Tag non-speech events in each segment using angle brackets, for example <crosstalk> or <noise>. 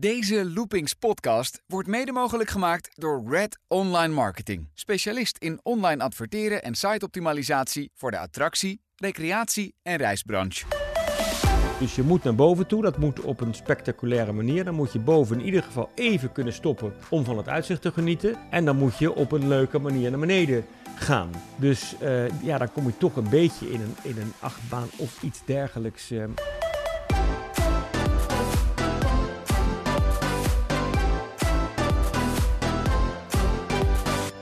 Deze Loopings podcast wordt mede mogelijk gemaakt door Red Online Marketing. Specialist in online adverteren en siteoptimalisatie voor de attractie, recreatie en reisbranche. Dus je moet naar boven toe, dat moet op een spectaculaire manier. Dan moet je boven in ieder geval even kunnen stoppen om van het uitzicht te genieten. En dan moet je op een leuke manier naar beneden gaan. Dus uh, ja, dan kom je toch een beetje in een, in een achtbaan of iets dergelijks. Uh.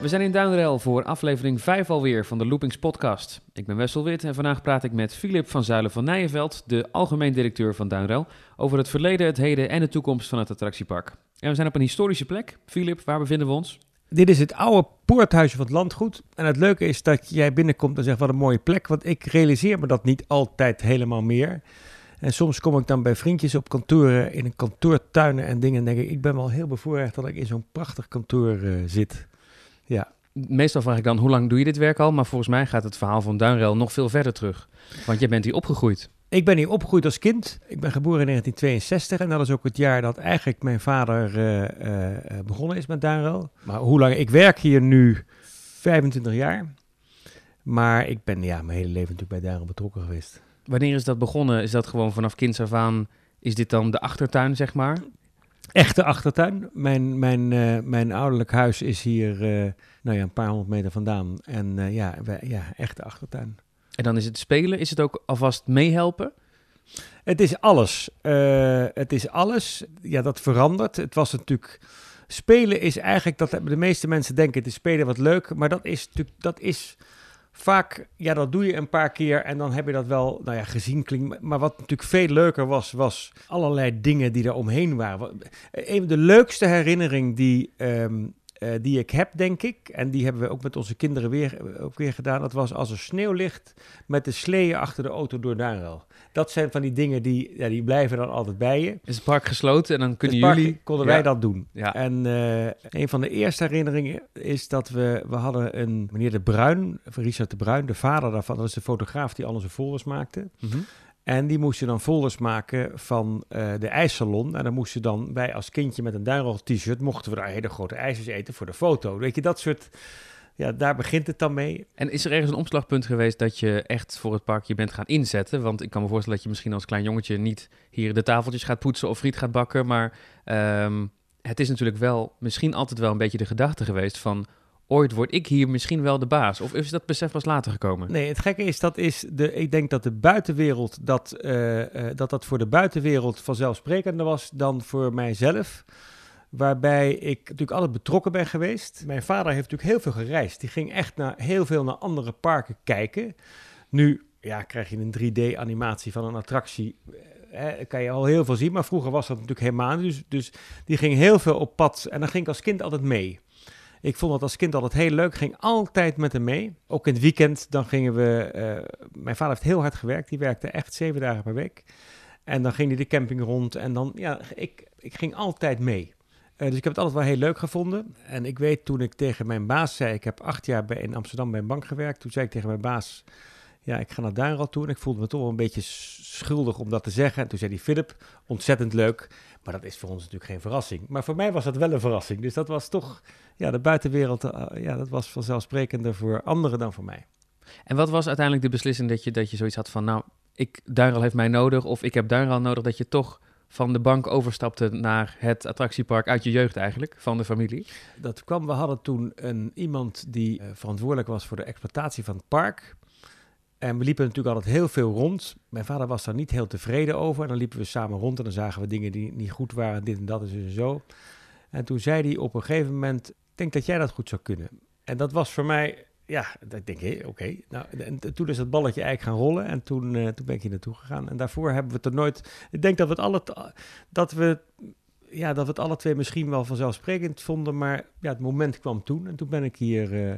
We zijn in Duinrel voor aflevering 5 alweer van de Loopings podcast. Ik ben Wessel Wit en vandaag praat ik met Filip van Zuilen van Nijenveld, de algemeen directeur van Duinrel, over het verleden, het heden en de toekomst van het attractiepark. En we zijn op een historische plek. Filip, waar bevinden we ons? Dit is het oude poorthuisje van het landgoed. En het leuke is dat jij binnenkomt en zegt wat een mooie plek, want ik realiseer me dat niet altijd helemaal meer. En soms kom ik dan bij vriendjes op kantoren, in een kantoortuinen en dingen en denk ik, ik ben wel heel bevoorrecht dat ik in zo'n prachtig kantoor uh, zit. Ja. Meestal vraag ik dan, hoe lang doe je dit werk al? Maar volgens mij gaat het verhaal van Duinrel nog veel verder terug. Want je bent hier opgegroeid. Ik ben hier opgegroeid als kind. Ik ben geboren in 1962 en dat is ook het jaar dat eigenlijk mijn vader uh, uh, begonnen is met Duinrel. Maar hoe lang? Ik werk hier nu 25 jaar. Maar ik ben ja, mijn hele leven natuurlijk bij Duinrel betrokken geweest. Wanneer is dat begonnen? Is dat gewoon vanaf kinds af aan? Is dit dan de achtertuin, zeg maar? Echte achtertuin. Mijn, mijn, uh, mijn ouderlijk huis is hier uh, nou ja, een paar honderd meter vandaan. En uh, ja, wij, ja, echte achtertuin. En dan is het spelen, is het ook alvast meehelpen? Het is alles. het is alles. Ja, dat verandert. Het was natuurlijk... Spelen is eigenlijk, dat de meeste mensen denken, het is spelen wat leuk. Maar dat is natuurlijk, dat is vaak, ja, dat doe je een paar keer en dan heb je dat wel, nou ja, gezien klinkt. Maar wat natuurlijk veel leuker was, was allerlei dingen die er omheen waren. Een van de leukste herinnering die, um, uh, die ik heb, denk ik, en die hebben we ook met onze kinderen weer, ook weer gedaan, dat was als er sneeuw ligt met de sleeën achter de auto door Duinrel. Dat zijn van die dingen die, ja, die blijven dan altijd bij je. Is het park gesloten en dan kunnen park, jullie... konden wij dat doen. Ja. En uh, een van de eerste herinneringen is dat we... We hadden een meneer De Bruin, Richard De Bruin, de vader daarvan. Dat is de fotograaf die al onze folders maakte. Mm -hmm. En die moesten dan folders maken van uh, de ijssalon. En dan moesten dan wij als kindje met een duinrol t-shirt... mochten we daar hele grote ijsjes eten voor de foto. Weet je, dat soort ja, daar begint het dan mee. En is er ergens een omslagpunt geweest dat je echt voor het parkje bent gaan inzetten? Want ik kan me voorstellen dat je misschien als klein jongetje niet hier de tafeltjes gaat poetsen of friet gaat bakken. Maar um, het is natuurlijk wel misschien altijd wel een beetje de gedachte geweest van ooit word ik hier misschien wel de baas? Of is dat besef pas later gekomen? Nee, het gekke is dat is de. Ik denk dat de buitenwereld dat, uh, uh, dat dat voor de buitenwereld vanzelfsprekender was dan voor mijzelf. Waarbij ik natuurlijk altijd betrokken ben geweest. Mijn vader heeft natuurlijk heel veel gereisd. Die ging echt naar, heel veel naar andere parken kijken. Nu ja, krijg je een 3D-animatie van een attractie. Eh, kan je al heel veel zien. Maar vroeger was dat natuurlijk helemaal Dus, dus die ging heel veel op pad. En dan ging ik als kind altijd mee. Ik vond dat als kind altijd heel leuk. Ging altijd met hem mee. Ook in het weekend. Dan gingen we. Uh, mijn vader heeft heel hard gewerkt. Die werkte echt zeven dagen per week. En dan ging hij de camping rond. En dan, ja, ik, ik ging altijd mee. Uh, dus ik heb het altijd wel heel leuk gevonden. En ik weet toen ik tegen mijn baas zei, ik heb acht jaar bij, in Amsterdam bij een bank gewerkt. Toen zei ik tegen mijn baas, ja, ik ga naar Duinrad toe. En ik voelde me toch wel een beetje schuldig om dat te zeggen. En toen zei hij, Philip, ontzettend leuk. Maar dat is voor ons natuurlijk geen verrassing. Maar voor mij was dat wel een verrassing. Dus dat was toch, ja, de buitenwereld, uh, ja, dat was vanzelfsprekender voor anderen dan voor mij. En wat was uiteindelijk de beslissing dat je, dat je zoiets had van, nou, ik, Duinral heeft mij nodig of ik heb Duinral nodig, dat je toch van de bank overstapte naar het attractiepark uit je jeugd eigenlijk, van de familie? Dat kwam, we hadden toen een, iemand die uh, verantwoordelijk was voor de exploitatie van het park. En we liepen natuurlijk altijd heel veel rond. Mijn vader was daar niet heel tevreden over. En dan liepen we samen rond en dan zagen we dingen die niet goed waren, dit en dat en zo. En toen zei hij op een gegeven moment, ik denk dat jij dat goed zou kunnen. En dat was voor mij ja, ik denk ik, oké. Nou, en toen is het balletje eigenlijk gaan rollen en toen, uh, toen ben ik hier naartoe gegaan. En daarvoor hebben we het er nooit... Ik denk dat we het alle, dat we, ja, dat we het alle twee misschien wel vanzelfsprekend vonden, maar ja, het moment kwam toen. En toen ben ik hier uh,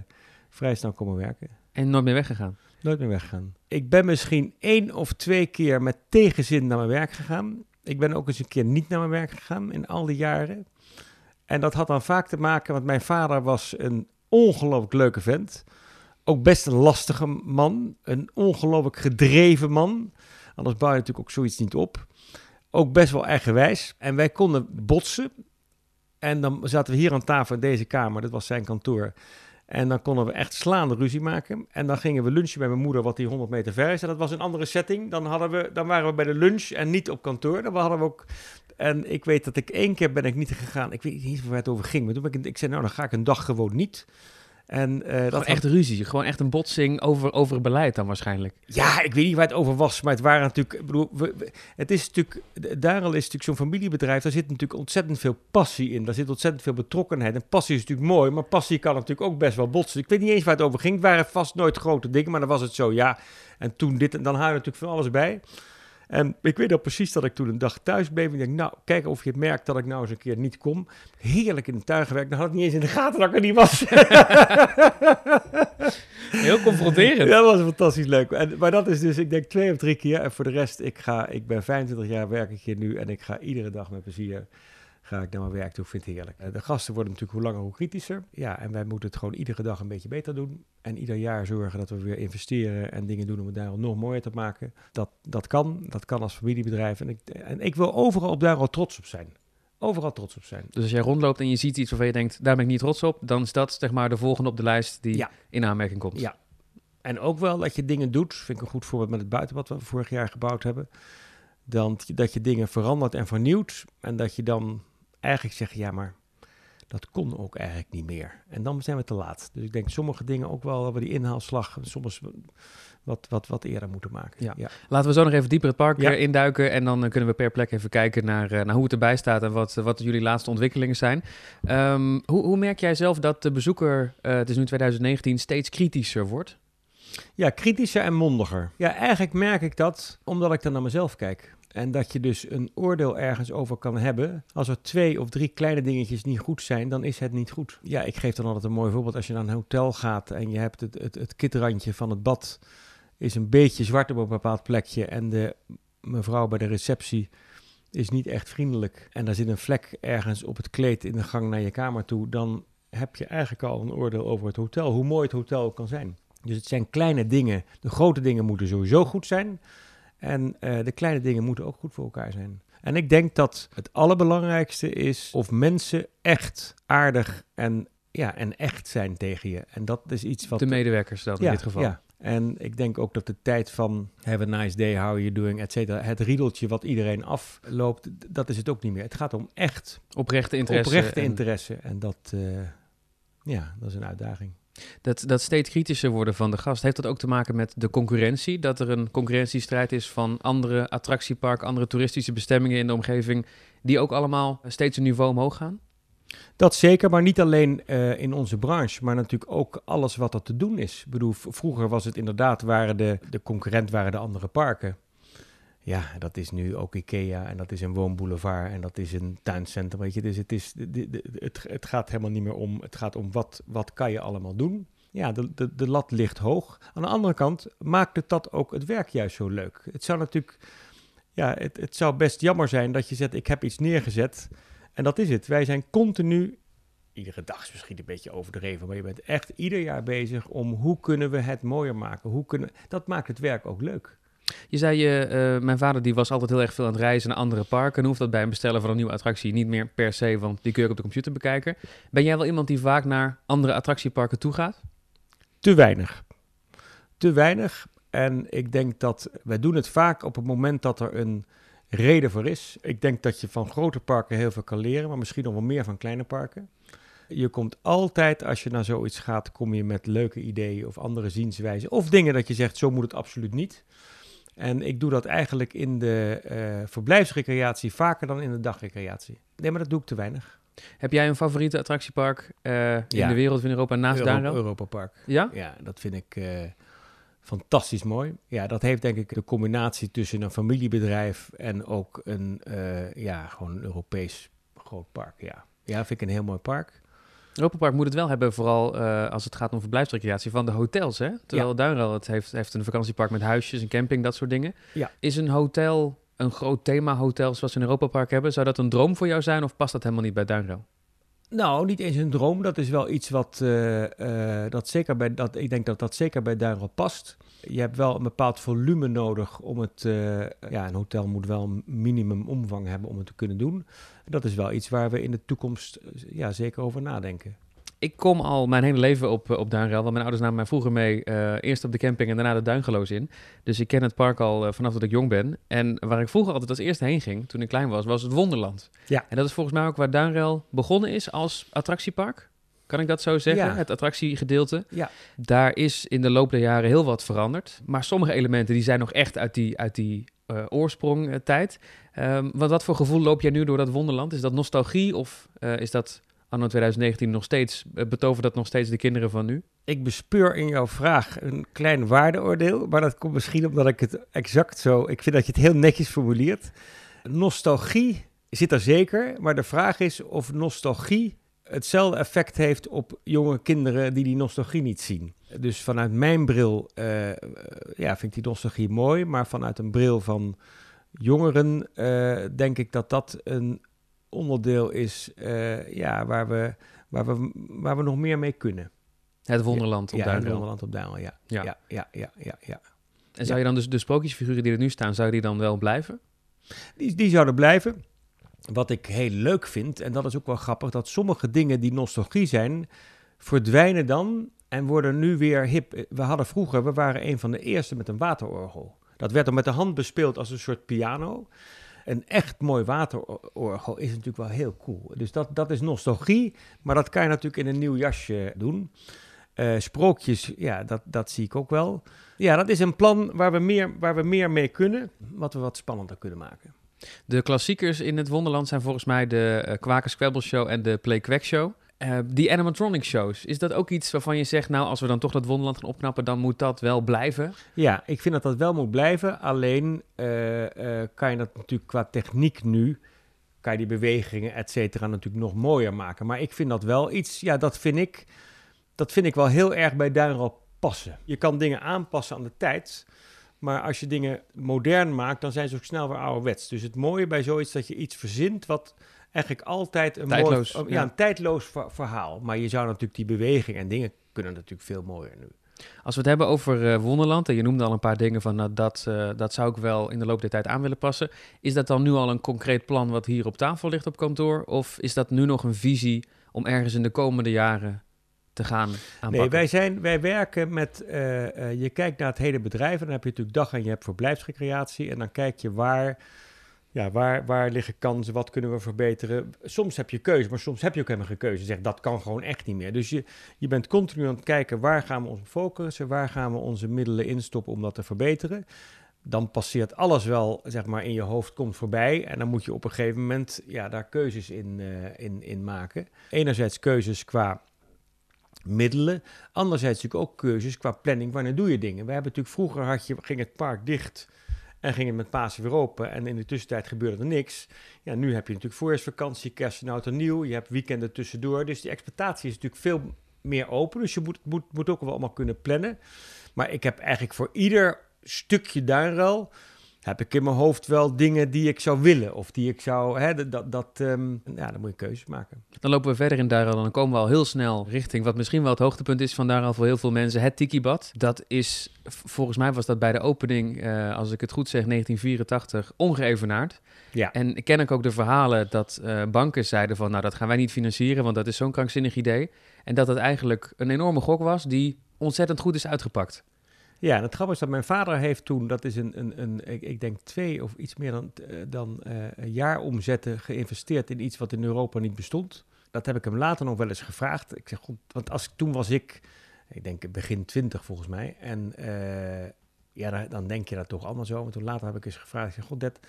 vrij snel komen werken. En nooit meer weggegaan? Nooit meer weggegaan. Ik ben misschien één of twee keer met tegenzin naar mijn werk gegaan. Ik ben ook eens een keer niet naar mijn werk gegaan in al die jaren. En dat had dan vaak te maken, want mijn vader was een ongelooflijk leuke vent. Ook best een lastige man. Een ongelooflijk gedreven man. Anders bouw je natuurlijk ook zoiets niet op. ook best wel eigenwijs. En wij konden botsen. En dan zaten we hier aan tafel in deze kamer, dat was zijn kantoor. En dan konden we echt slaande ruzie maken. En dan gingen we lunchen bij mijn moeder, wat die 100 meter ver is. En dat was een andere setting. Dan, hadden we, dan waren we bij de lunch en niet op kantoor. Dan hadden we ook... En ik weet dat ik één keer ben ik niet gegaan. Ik weet niet waar het over ging. Maar toen ben ik, ik zei, nou dan ga ik een dag gewoon niet. En, uh, dat echt ruzie, gewoon echt een botsing over, over het beleid dan waarschijnlijk. Ja, ik weet niet waar het over was, maar het waren natuurlijk, ik bedoel, we, het is natuurlijk, Daarom is natuurlijk zo'n familiebedrijf, daar zit natuurlijk ontzettend veel passie in, daar zit ontzettend veel betrokkenheid. En passie is natuurlijk mooi, maar passie kan natuurlijk ook best wel botsen. Ik weet niet eens waar het over ging, het waren vast nooit grote dingen, maar dan was het zo, ja. En toen dit, en dan hou je natuurlijk van alles bij. En ik weet al precies dat ik toen een dag thuis bleef. En ik denk, nou, kijk of je merkt dat ik nou eens een keer niet kom. Heerlijk in de tuin gewerkt. Dan had ik niet eens in de gaten dat ik er niet was. <laughs> Heel confronterend. Ja, dat was fantastisch leuk. En, maar dat is dus, ik denk, twee of drie keer. En voor de rest, ik, ga, ik ben 25 jaar werk ik hier nu. En ik ga iedere dag met plezier ga ik naar mijn werk toe. Vind het heerlijk. Eh, de gasten worden natuurlijk hoe langer hoe kritischer. Ja, en wij moeten het gewoon iedere dag een beetje beter doen. En ieder jaar zorgen dat we weer investeren en dingen doen om het daarom nog mooier te maken. Dat, dat kan. Dat kan als familiebedrijf. En ik, en ik wil overal op daar al trots op zijn. Overal trots op zijn. Dus als jij rondloopt en je ziet iets waarvan je denkt, daar ben ik niet trots op, dan is dat zeg maar de volgende op de lijst die in aanmerking komt. Ja. En ook wel dat je dingen doet, vind ik een goed voorbeeld met het buitenbad wat we vorig jaar gebouwd hebben. Dan, dat je dingen verandert en vernieuwt. En dat je dan eigenlijk zeggen, ja, maar dat kon ook eigenlijk niet meer. En dan zijn we te laat. Dus ik denk sommige dingen ook wel, we die inhaalslag soms wat, wat, wat eerder moeten maken. Ja. ja. Laten we zo nog even dieper het park ja. induiken en dan kunnen we per plek even kijken naar, naar hoe het erbij staat en wat, wat jullie laatste ontwikkelingen zijn. Um, hoe, hoe merk jij zelf dat de bezoeker, uh, het is nu 2019, steeds kritischer wordt? Ja, kritischer en mondiger. Ja, eigenlijk merk ik dat omdat ik dan naar mezelf kijk. En dat je dus een oordeel ergens over kan hebben. Als er twee of drie kleine dingetjes niet goed zijn, dan is het niet goed. Ja, ik geef dan altijd een mooi voorbeeld. Als je naar een hotel gaat en je hebt het, het, het kitrandje van het bad is een beetje zwart op een bepaald plekje. En de mevrouw bij de receptie is niet echt vriendelijk. En daar zit een vlek ergens op het kleed in de gang naar je kamer toe. Dan heb je eigenlijk al een oordeel over het hotel. Hoe mooi het hotel kan zijn. Dus het zijn kleine dingen. De grote dingen moeten sowieso goed zijn. En uh, de kleine dingen moeten ook goed voor elkaar zijn. En ik denk dat het allerbelangrijkste is of mensen echt aardig en, ja, en echt zijn tegen je. En dat is iets wat... De medewerkers dan in dit geval. Ja. En ik denk ook dat de tijd van have a nice day, how are you doing, et cetera, het riedeltje wat iedereen afloopt, dat is het ook niet meer. Het gaat om echt... Oprechte interesse. Oprechte interesse. En dat, uh, ja, dat is een uitdaging. Dat, dat steeds kritischer worden van de gast, heeft dat ook te maken met de concurrentie? Dat er een concurrentiestrijd is van andere attractieparken, andere toeristische bestemmingen in de omgeving, die ook allemaal steeds een niveau omhoog gaan? Dat zeker, maar niet alleen uh, in onze branche, maar natuurlijk ook alles wat er te doen is. Ik bedoel, vroeger was het inderdaad, waren de, de concurrent waren de andere parken. Ja, dat is nu ook IKEA en dat is een woonboulevard en dat is een tuincentrum, weet je. Dus het, is, het, het gaat helemaal niet meer om, het gaat om wat, wat kan je allemaal doen. Ja, de, de, de lat ligt hoog. Aan de andere kant maakt het dat ook het werk juist zo leuk. Het zou natuurlijk, ja, het, het zou best jammer zijn dat je zegt, ik heb iets neergezet en dat is het. Wij zijn continu iedere dag is misschien een beetje overdreven, maar je bent echt ieder jaar bezig om hoe kunnen we het mooier maken. Hoe kunnen, dat maakt het werk ook leuk. Je zei, je, uh, mijn vader die was altijd heel erg veel aan het reizen naar andere parken. En hoeft dat bij een bestellen van een nieuwe attractie niet meer per se, want die kun je op de computer bekijken. Ben jij wel iemand die vaak naar andere attractieparken toe gaat? Te weinig. Te weinig. En ik denk dat wij doen het vaak op het moment dat er een reden voor is. Ik denk dat je van grote parken heel veel kan leren, maar misschien nog wel meer van kleine parken. Je komt altijd, als je naar zoiets gaat, kom je met leuke ideeën of andere zienswijzen. Of dingen dat je zegt, zo moet het absoluut niet. En ik doe dat eigenlijk in de uh, verblijfsrecreatie vaker dan in de dagrecreatie. Nee, maar dat doe ik te weinig. Heb jij een favoriete attractiepark uh, in de wereld in Europa naast Euro Duinrel? Europa Park. Ja? Ja, dat vind ik uh, fantastisch mooi. Ja, dat heeft denk ik de combinatie tussen een familiebedrijf en ook een, ja, gewoon een Europees groot park. Ja. ja, vind ik een heel mooi park. Park moet het wel hebben, vooral uh, als het gaat om verblijfsrecreatie van de hotels. Hè? Terwijl ja. Duinrel het heeft, heeft een vakantiepark met huisjes, een camping, dat soort dingen. Ja. Is een hotel een groot thema-hotel zoals we in Europa Park hebben? Zou dat een droom voor jou zijn of past dat helemaal niet bij Duinrel? Nou, niet eens een droom. Dat is wel iets wat uh, uh, dat zeker bij dat ik denk dat dat zeker bij Duinrel past. Je hebt wel een bepaald volume nodig om het... eh, ja, een hotel moet wel een minimum omvang hebben om het te kunnen doen. Dat is wel iets waar we in de toekomst eh, ja, zeker over nadenken. Ik kom al mijn hele leven op, op Duinrel, want mijn ouders namen mij vroeger mee, eh, eerst op de camping en daarna de Duingeloos in. Dus ik ken het park al eh, vanaf dat ik jong ben. En waar ik vroeger altijd als eerste heen ging, toen ik klein was, was het Wonderland. Ja. En dat is volgens mij ook waar Duinrel begonnen is als attractiepark. Kan ik dat zo zeggen? Ja. Het attractiegedeelte. Ja. Daar is in de loop der jaren heel wat veranderd. Maar sommige elementen die zijn nog echt uit die, uit die eh, oorsprongtijd. Ehm, wat, wat voor gevoel loop jij nu door dat Wonderland? Is dat nostalgie of eh, is dat anno 2019 nog steeds, betovert dat nog steeds de kinderen van nu? Ik bespeur in jouw vraag een klein waardeoordeel, maar dat komt misschien omdat ik het exact zo... Ik vind dat je het heel netjes formuleert. Nostalgie zit er zeker, maar de vraag is of nostalgie hetzelfde effect heeft op jonge kinderen die die nostalgie niet zien. Dus vanuit mijn bril eh, ja, vind ik die nostalgie mooi, maar vanuit een bril van jongeren eh, denk ik dat dat een onderdeel is eh, ja, waar, we, waar, we, waar we nog meer mee kunnen. Het Wonderland op ja, Duinrel. Wonderland op Duinrel, ja. Ja. Ja, ja, ja, ja, ja. En zou je dan dus de sprookjesfiguren die er nu staan, zou die dan wel blijven? Die, die zouden blijven. Wat ik heel leuk vind, en dat is ook wel grappig, dat sommige dingen die nostalgie zijn, verdwijnen dan en worden nu weer hip. We hadden vroeger, we waren een van de eerste met een waterorgel. Dat werd dan met de hand bespeeld als een soort piano. Een echt mooi waterorgel is natuurlijk wel heel cool. Dus dat, dat is nostalgie, maar dat kan je natuurlijk in een nieuw jasje doen. Eh, sprookjes, ja, dat, dat zie ik ook wel. Ja, dat is een plan waar we, meer, waar we meer mee kunnen, wat we wat spannender kunnen maken. De klassiekers in het Wonderland zijn volgens mij de uh, Kwaken Squabble Show en de Play Quack Show. Uh, die animatronic shows, is dat ook iets waarvan je zegt, nou, als we dan toch dat Wonderland gaan opknappen, dan moet dat wel blijven? Ja, ik vind dat dat wel moet blijven. Alleen uh, kan je dat natuurlijk qua techniek nu, kan je die bewegingen, et cetera, natuurlijk nog mooier maken. Maar ik vind dat wel iets, ja, dat vind ik, dat vind ik wel heel erg bij Duinrel passen. Je kan dingen aanpassen aan de tijd. Maar als je dingen modern maakt, dan zijn ze ook snel weer ouderwets. Dus het mooie bij zoiets dat je iets verzint wat eigenlijk altijd een tijdloos, mooi, ja, een tijdloos verhaal. Maar je zou natuurlijk die beweging en dingen kunnen natuurlijk veel mooier nu. Als we het hebben over uh, Wonderland, en je noemde al een paar dingen van nou, dat, uh, dat zou ik wel in de loop der tijd aan willen passen. Is dat dan nu al een concreet plan wat hier op tafel ligt op kantoor? Of is dat nu nog een visie om ergens in de komende jaren te gaan aanpakken? Nee, wij, zijn, wij werken met, uh, uh, je kijkt naar het hele bedrijf en dan heb je natuurlijk dag en je hebt verblijfsrecreatie en dan kijk je waar, ja, waar, waar liggen kansen, wat kunnen we verbeteren. Soms heb je keuze, maar soms heb je ook helemaal geen keuze. Zeg, dat kan gewoon echt niet meer. Dus je, je bent continu aan het kijken, waar gaan we ons focussen, waar gaan we onze middelen instoppen om dat te verbeteren. Dan passeert alles wel, zeg maar, in je hoofd komt voorbij. En dan moet je op een gegeven moment ja, daar keuzes in, uh, in, in maken. Enerzijds keuzes qua middelen. Anderzijds natuurlijk ook keuzes qua planning. Wanneer doe je dingen? We hebben natuurlijk vroeger had je, ging het park dicht en ging het met Pasen weer open. En in de tussentijd gebeurde er niks. Ja, nu heb je natuurlijk voorjaarsvakantie, kerst en oud nieuw. Je hebt weekenden tussendoor. Dus die exploitatie is natuurlijk veel meer open. Dus je moet, moet, moet ook wel allemaal kunnen plannen. Maar ik heb eigenlijk voor ieder stukje duinruil heb ik in mijn hoofd wel dingen die ik zou willen. Of die ik zou, hè, dat, dat um, ja, dan moet je keuzes maken. Dan lopen we verder in en dan komen we al heel snel richting wat misschien wel het hoogtepunt is van Duinruil voor heel veel mensen. Het Tikibad. Dat is, volgens mij was dat bij de opening, uh, als ik het goed zeg, 1984, ongeëvenaard. Ja. En ik ken ook de verhalen dat uh, banken zeiden van, nou dat gaan wij niet financieren, want dat is zo'n krankzinnig idee. En dat het eigenlijk een enorme gok was die ontzettend goed is uitgepakt. Ja, en het grappige is dat mijn vader heeft toen, dat is een, een, een ik, ik denk twee of iets meer dan, uh, dan uh, een jaar omzetten geïnvesteerd in iets wat in Europa niet bestond. Dat heb ik hem later nog wel eens gevraagd. Ik zeg, goed, want als, toen was ik, ik denk begin twintig volgens mij. En uh, ja, dan denk je dat toch allemaal zo. Maar toen later heb ik eens gevraagd, ik zeg, god, dat,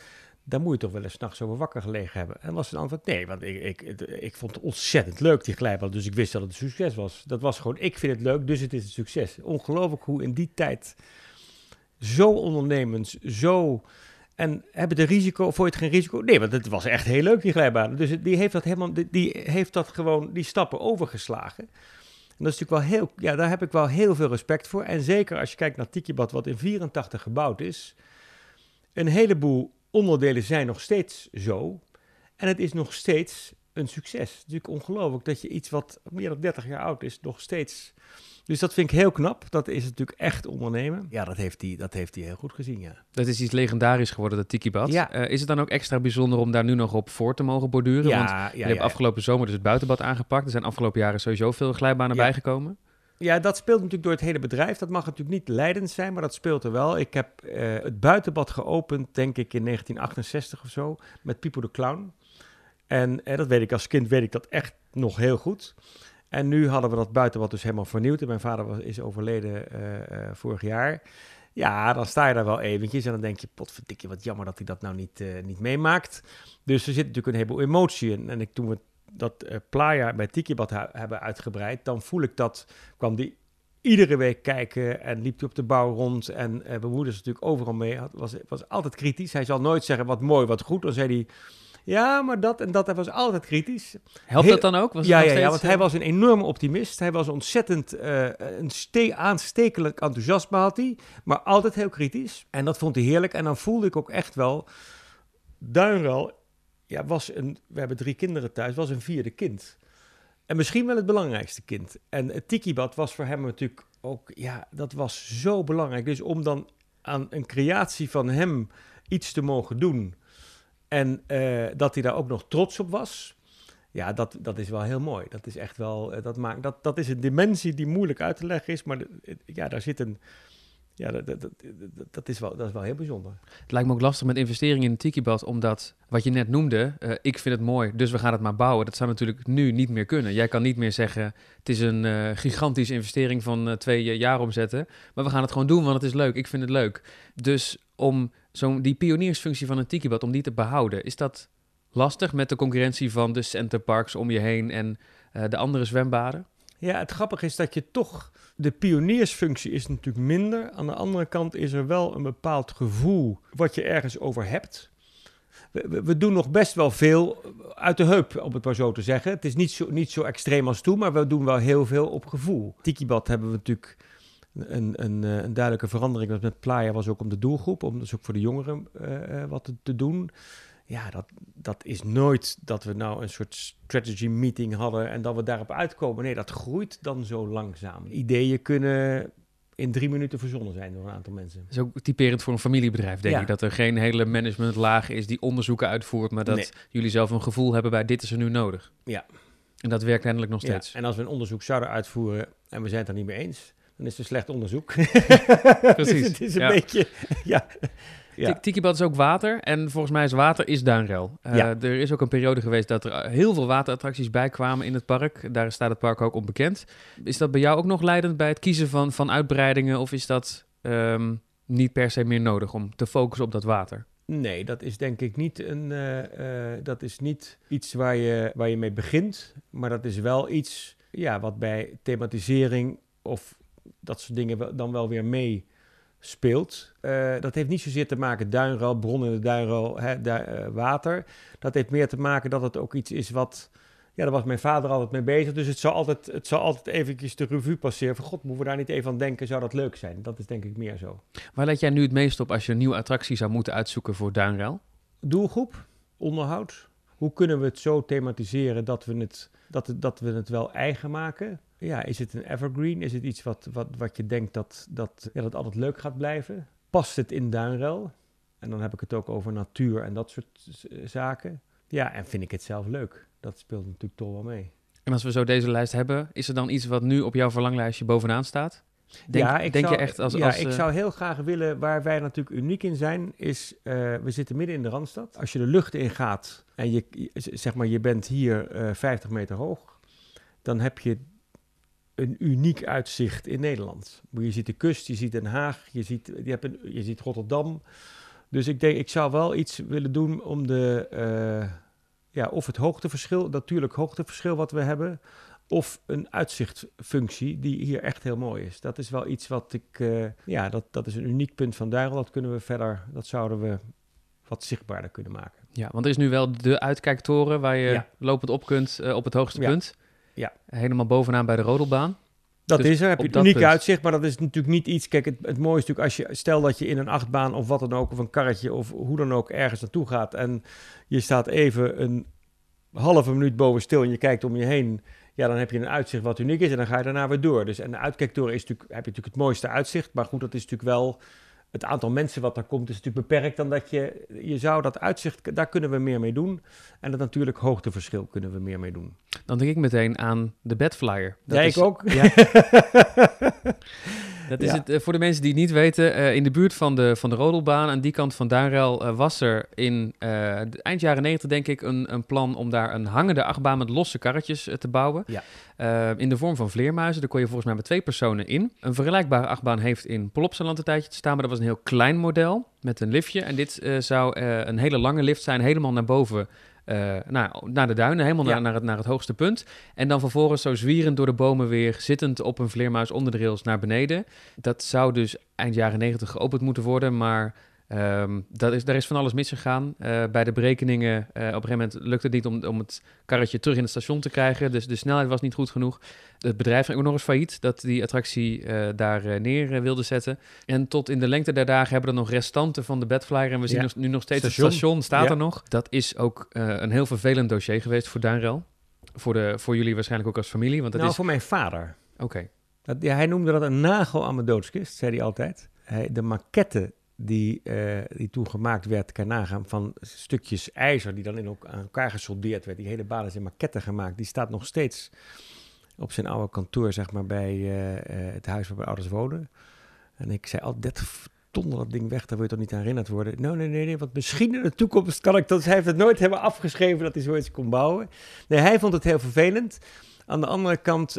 daar moet je toch wel eens nachts over wakker gelegen hebben. En was het antwoord nee, want ik, ik, ik vond het ontzettend leuk, die glijbaan. Dus ik wist dat het een succes was. Dat was gewoon, ik vind het leuk, dus het is een succes. Ongelooflijk hoe in die tijd zo ondernemend, zo... En hebben de risico, vond je het geen risico? Nee, want het was echt heel leuk, die glijbaan. Dus die heeft dat helemaal, die heeft dat gewoon, die stappen overgeslagen. En dat is natuurlijk wel heel, ja, daar heb ik wel heel veel respect voor. En zeker als je kijkt naar Tikibad, wat in 84 gebouwd is. Een heleboel onderdelen zijn nog steeds zo. En het is nog steeds een succes. Het is natuurlijk ongelooflijk dat je iets wat meer dan 30 jaar oud is, nog steeds Dus dat vind ik heel knap. Dat is natuurlijk echt ondernemen. Ja, dat heeft hij, dat heeft hij heel goed gezien, ja. Dat is iets legendarisch geworden, dat Tikibad. Ja. Eh, is het dan ook extra bijzonder om daar nu nog op voor te mogen borduren? Ja, Want ja, je ja, hebt ja. afgelopen zomer dus het buitenbad aangepakt. Er zijn afgelopen jaren sowieso veel glijbanen Ja. bijgekomen. Ja, dat speelt natuurlijk door het hele bedrijf. Dat mag natuurlijk niet leidend zijn, maar dat speelt er wel. Ik heb eh, het buitenbad geopend, denk ik, in 1968 of zo, met Pipo de Clown. En eh, dat weet ik als kind, weet ik dat echt nog heel goed. En nu hadden we dat buitenbad dus helemaal vernieuwd. En mijn vader was, is overleden eh, vorig jaar. Ja, dan sta je daar wel eventjes en dan denk je, potverdikje, wat jammer dat hij dat nou niet, niet meemaakt. Dus er zit natuurlijk een heleboel emotie in. En ik, toen we dat eh, Playa bij Tikibad hebben uitgebreid, dan voel ik dat, kwam die iedere week kijken en liep hij op de bouw rond. En eh mijn moeder is natuurlijk overal mee, had, was, was altijd kritisch. Hij zal nooit zeggen wat mooi, wat goed. Dan zei hij, ja, maar dat en dat. Hij was altijd kritisch. Helpt Heel- dat dan ook? Was ja, ja, ja, want eh, hij was een enorme optimist. Hij was ontzettend eh, een ste- aanstekelijk enthousiasme had hij, maar altijd heel kritisch. En dat vond hij heerlijk. En dan voelde ik ook echt wel, Duinral ja, was een, we hebben drie kinderen thuis, was een vierde kind. En misschien wel het belangrijkste kind. En het tikibad was voor hem natuurlijk ook, ja, dat was zo belangrijk. Dus om dan aan een creatie van hem iets te mogen doen en eh, dat hij daar ook nog trots op was, ja, dat, dat is wel heel mooi. Dat is echt wel, eh, dat, maakt, dat, dat is een dimensie die moeilijk uit te leggen is, maar ja, daar zit een, ja, dat, dat, dat, is wel, dat is wel heel bijzonder. Het lijkt me ook lastig met investeringen in een tikibad, omdat wat je net noemde, eh, ik vind het mooi, dus we gaan het maar bouwen. Dat zou natuurlijk nu niet meer kunnen. Jij kan niet meer zeggen, het is een eh, gigantische investering van eh, twee jaar omzetten, maar we gaan het gewoon doen, want het is leuk. Ik vind het leuk. Dus om zo'n die pioniersfunctie van een tikibad, om die te behouden, is dat lastig met de concurrentie van de centerparks om je heen en de andere zwembaden? Ja, het grappige is dat je toch, de pioniersfunctie is natuurlijk minder. Aan de andere kant is er wel een bepaald gevoel wat je ergens over hebt. We, doen nog best wel veel uit de heup, om het maar zo te zeggen. Het is niet zo, niet zo extreem als toen, maar we doen wel heel veel op gevoel. Tikibad hebben we natuurlijk een, een, eh, een duidelijke verandering. Want met Playa was ook om de doelgroep, om dus ook voor de jongeren eh, eh, wat te doen. Ja, dat, dat is nooit dat we nou een soort strategy meeting hadden en dat we daarop uitkomen. Nee, dat groeit dan zo langzaam. Ideeën kunnen in drie minuten verzonnen zijn door een aantal mensen. Dat is ook typerend voor een familiebedrijf, denk Ja. ik. Dat er geen hele managementlaag is die onderzoeken uitvoert, maar dat Nee. jullie zelf een gevoel hebben bij dit is er nu nodig. Ja. En dat werkt kennelijk nog Ja, steeds. en als we een onderzoek zouden uitvoeren en we zijn het er niet mee eens, dan is het een slecht onderzoek. <laughs> <laughs> Precies, dus het is een ja. beetje, <laughs> ja. Ja. Tik- Tikibad is ook water en volgens mij is water is duinrel. Eh, Ja. Er is ook een periode geweest dat er eh, heel veel waterattracties bij kwamen in het park. Daar staat het park ook op bekend. Is dat bij jou ook nog leidend bij het kiezen van, van uitbreidingen of is dat ehm, niet per se meer nodig om te focussen op dat water? Nee, dat is denk ik niet, een, eh, dat is niet iets waar je, waar je mee begint. Maar dat is wel iets ja, wat bij thematisering of dat soort dingen dan wel weer mee speelt. Eh, dat heeft niet zozeer te maken duinruil, bron in de duinruil, hè, du- eh, water. Dat heeft meer te maken dat het ook iets is wat... Ja, daar was mijn vader altijd mee bezig. Dus het zal altijd, het zal altijd eventjes de revue passeren. Van god, moeten we daar niet even aan denken? Zou dat leuk zijn? Dat is denk ik meer zo. Waar let jij nu het meest op als je een nieuwe attractie zou moeten uitzoeken voor duinrel? Doelgroep, onderhoud. Hoe kunnen we het zo thematiseren dat we het, dat het, dat we het wel eigen maken? Ja, is het een evergreen? Is het iets wat, wat, wat je denkt dat, dat, ja, dat altijd leuk gaat blijven? Past het in Duinrel? En dan heb ik het ook over natuur en dat soort zaken. Ja, en vind ik het zelf leuk? Dat speelt natuurlijk toch wel mee. En als we zo deze lijst hebben, is er dan iets wat nu op jouw verlanglijstje bovenaan staat? Denk, ja, ik denk zou, je echt als... Ja, als ik eh, zou heel graag willen, waar wij natuurlijk uniek in zijn, is, eh, we zitten midden in de Randstad. Als je de lucht in gaat en je, zeg maar, je bent hier eh 50 meter hoog, dan heb je een uniek uitzicht in Nederland. Je ziet de kust, je ziet Den Haag, je ziet, je hebt een, je ziet Rotterdam. Dus ik denk, ik zou wel iets willen doen om de, eh, ja, of het hoogteverschil, natuurlijk hoogteverschil wat we hebben, of een uitzichtfunctie die hier echt heel mooi is. Dat is wel iets wat ik, eh, ja, dat, dat is een uniek punt van Duirel. Dat kunnen we verder, dat zouden we wat zichtbaarder kunnen maken. Ja, want er is nu wel de uitkijktoren waar je Ja. lopend op kunt eh, op het hoogste Ja. punt. Ja. Helemaal bovenaan bij de Rodelbaan. Dat Dus is er, heb je het unieke uitzicht, maar dat is natuurlijk niet iets. Kijk, het, het mooie is natuurlijk als je, stel dat je in een achtbaan of wat dan ook, of een karretje of hoe dan ook ergens naartoe gaat en je staat even een halve minuut boven stil en je kijkt om je heen. ja, dan heb je een uitzicht wat uniek is en dan ga je daarna weer door. Dus en de uitkijktoren is natuurlijk, heb je natuurlijk het mooiste uitzicht, maar goed, dat is natuurlijk wel het aantal mensen wat daar komt is natuurlijk beperkt dan dat je, je zou dat uitzicht, daar kunnen we meer mee doen. En het natuurlijk hoogteverschil kunnen we meer mee doen. Dan denk ik meteen aan de bedflyer. Dat ja, is, ik ook. Ja. <laughs> dat is het, eh, voor de mensen die het niet weten, uh, in de buurt van de, van de Rodelbaan, aan die kant van Darel, uh, was er in eind jaren 90 denk ik een, een plan om daar een hangende achtbaan met losse karretjes te bouwen. Ja. in de vorm van vleermuizen. Daar kon je volgens mij met twee personen in. Een vergelijkbare achtbaan heeft in Polopsaland een tijdje te staan, maar dat was een heel klein model met een liftje. En dit zou een hele lange lift zijn, helemaal naar boven uh, nou, naar de duinen, helemaal naar, naar, het, naar het hoogste punt. En dan vervolgens zo zwierend door de bomen weer, zittend op een vleermuis onder de rails naar beneden. Dat zou dus eind jaren negentig geopend moeten worden, maar Um, dat is, daar is van alles misgegaan. Uh, bij de berekeningen, uh, op een gegeven moment lukte het niet om, om het karretje terug in het station te krijgen. Dus de snelheid was niet goed genoeg. Het bedrijf ging ook nog eens failliet dat die attractie uh, daar neer wilde zetten. En tot in de lengte der dagen hebben er nog restanten van de bedflyer. En we zien nu nog steeds station. het station, staat er nog. Dat is ook een heel vervelend dossier geweest voor Duinrel. Voor, de, voor jullie waarschijnlijk ook als familie. Want het nou, is... voor mijn vader. Oké. Okay. Ja, hij noemde dat een nagel aan mijn doodskist, zei hij altijd. Hij, de maquette die, uh, die toen gemaakt werd, kan nagaan, van stukjes ijzer die dan in ook aan elkaar gesoldeerd werd. Die hele baan is in maquetten gemaakt. Die staat nog steeds op zijn oude kantoor, zeg maar, bij uh, uh, het huis waar mijn ouders wonen. En ik zei altijd, 30 ton dat ding weg, daar wil je toch niet aan herinnerd worden? Nee, nee, nee, nee, want misschien in de toekomst kan ik dat. Hij heeft het nooit hebben afgeschreven dat hij zoiets kon bouwen. Nee, hij vond het heel vervelend. Aan de andere kant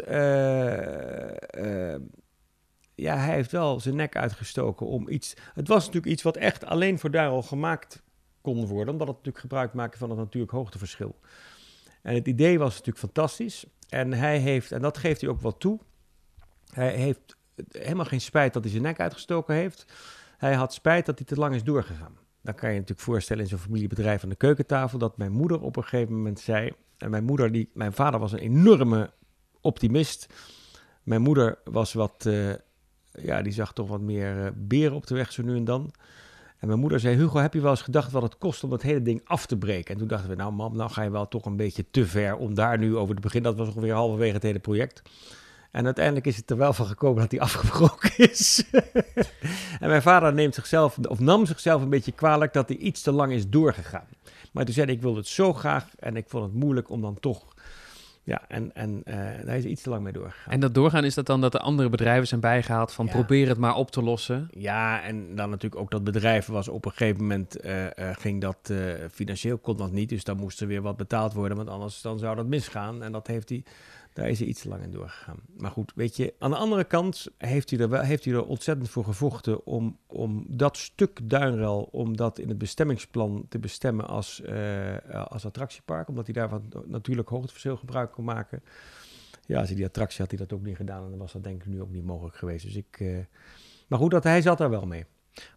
ja, hij heeft wel zijn nek uitgestoken om iets. Het was natuurlijk iets wat echt alleen voor daar al gemaakt kon worden, omdat het natuurlijk gebruik maken van het natuurlijk hoogteverschil. En het idee was natuurlijk fantastisch. En hij heeft, en dat geeft hij ook wel toe, hij heeft helemaal geen spijt dat hij zijn nek uitgestoken heeft. Hij had spijt dat hij te lang is doorgegaan. Dan kan je je natuurlijk voorstellen in zo'n familiebedrijf aan de keukentafel dat mijn moeder op een gegeven moment zei. En mijn moeder, die, mijn vader was een enorme optimist. Mijn moeder was wat, uh, ja, die zag toch wat meer uh, beren op de weg zo nu en dan. En mijn moeder zei, Hugo, heb je wel eens gedacht wat het kost om dat hele ding af te breken? En toen dachten we, nou mam, nou ga je wel toch een beetje te ver om daar nu over te beginnen. Dat was ongeveer halverwege het hele project. En uiteindelijk is het er wel van gekomen dat hij <laughs> afgebroken is. en mijn vader neemt zichzelf, of nam zichzelf een beetje kwalijk dat hij iets te lang is doorgegaan. Maar toen zei hij, ik wilde het zo graag en ik vond het moeilijk om dan toch ja, en, en uh, daar is iets te lang mee doorgegaan. En dat doorgaan is dat dan dat de andere bedrijven zijn bijgehaald van probeer het maar op te lossen? Ja, en dan natuurlijk ook dat bedrijf was op een gegeven moment uh, uh, ging dat financieel kon dat niet, dus dan moest er weer wat betaald worden, want anders dan zou dat misgaan. En dat heeft hij daar is hij iets lang in doorgegaan. Maar goed, weet je, aan de andere kant heeft hij er, wel, heeft hij er ontzettend voor gevochten om, om dat stuk Duinrel, om dat in het bestemmingsplan te bestemmen als, uh, als attractiepark. Omdat hij daarvan natuurlijk hoogteverschil gebruik kon maken. Ja, als hij die attractie had hij dat ook niet gedaan en dan was dat denk ik nu ook niet mogelijk geweest. Dus ik, uh, maar goed, dat, hij zat daar wel mee.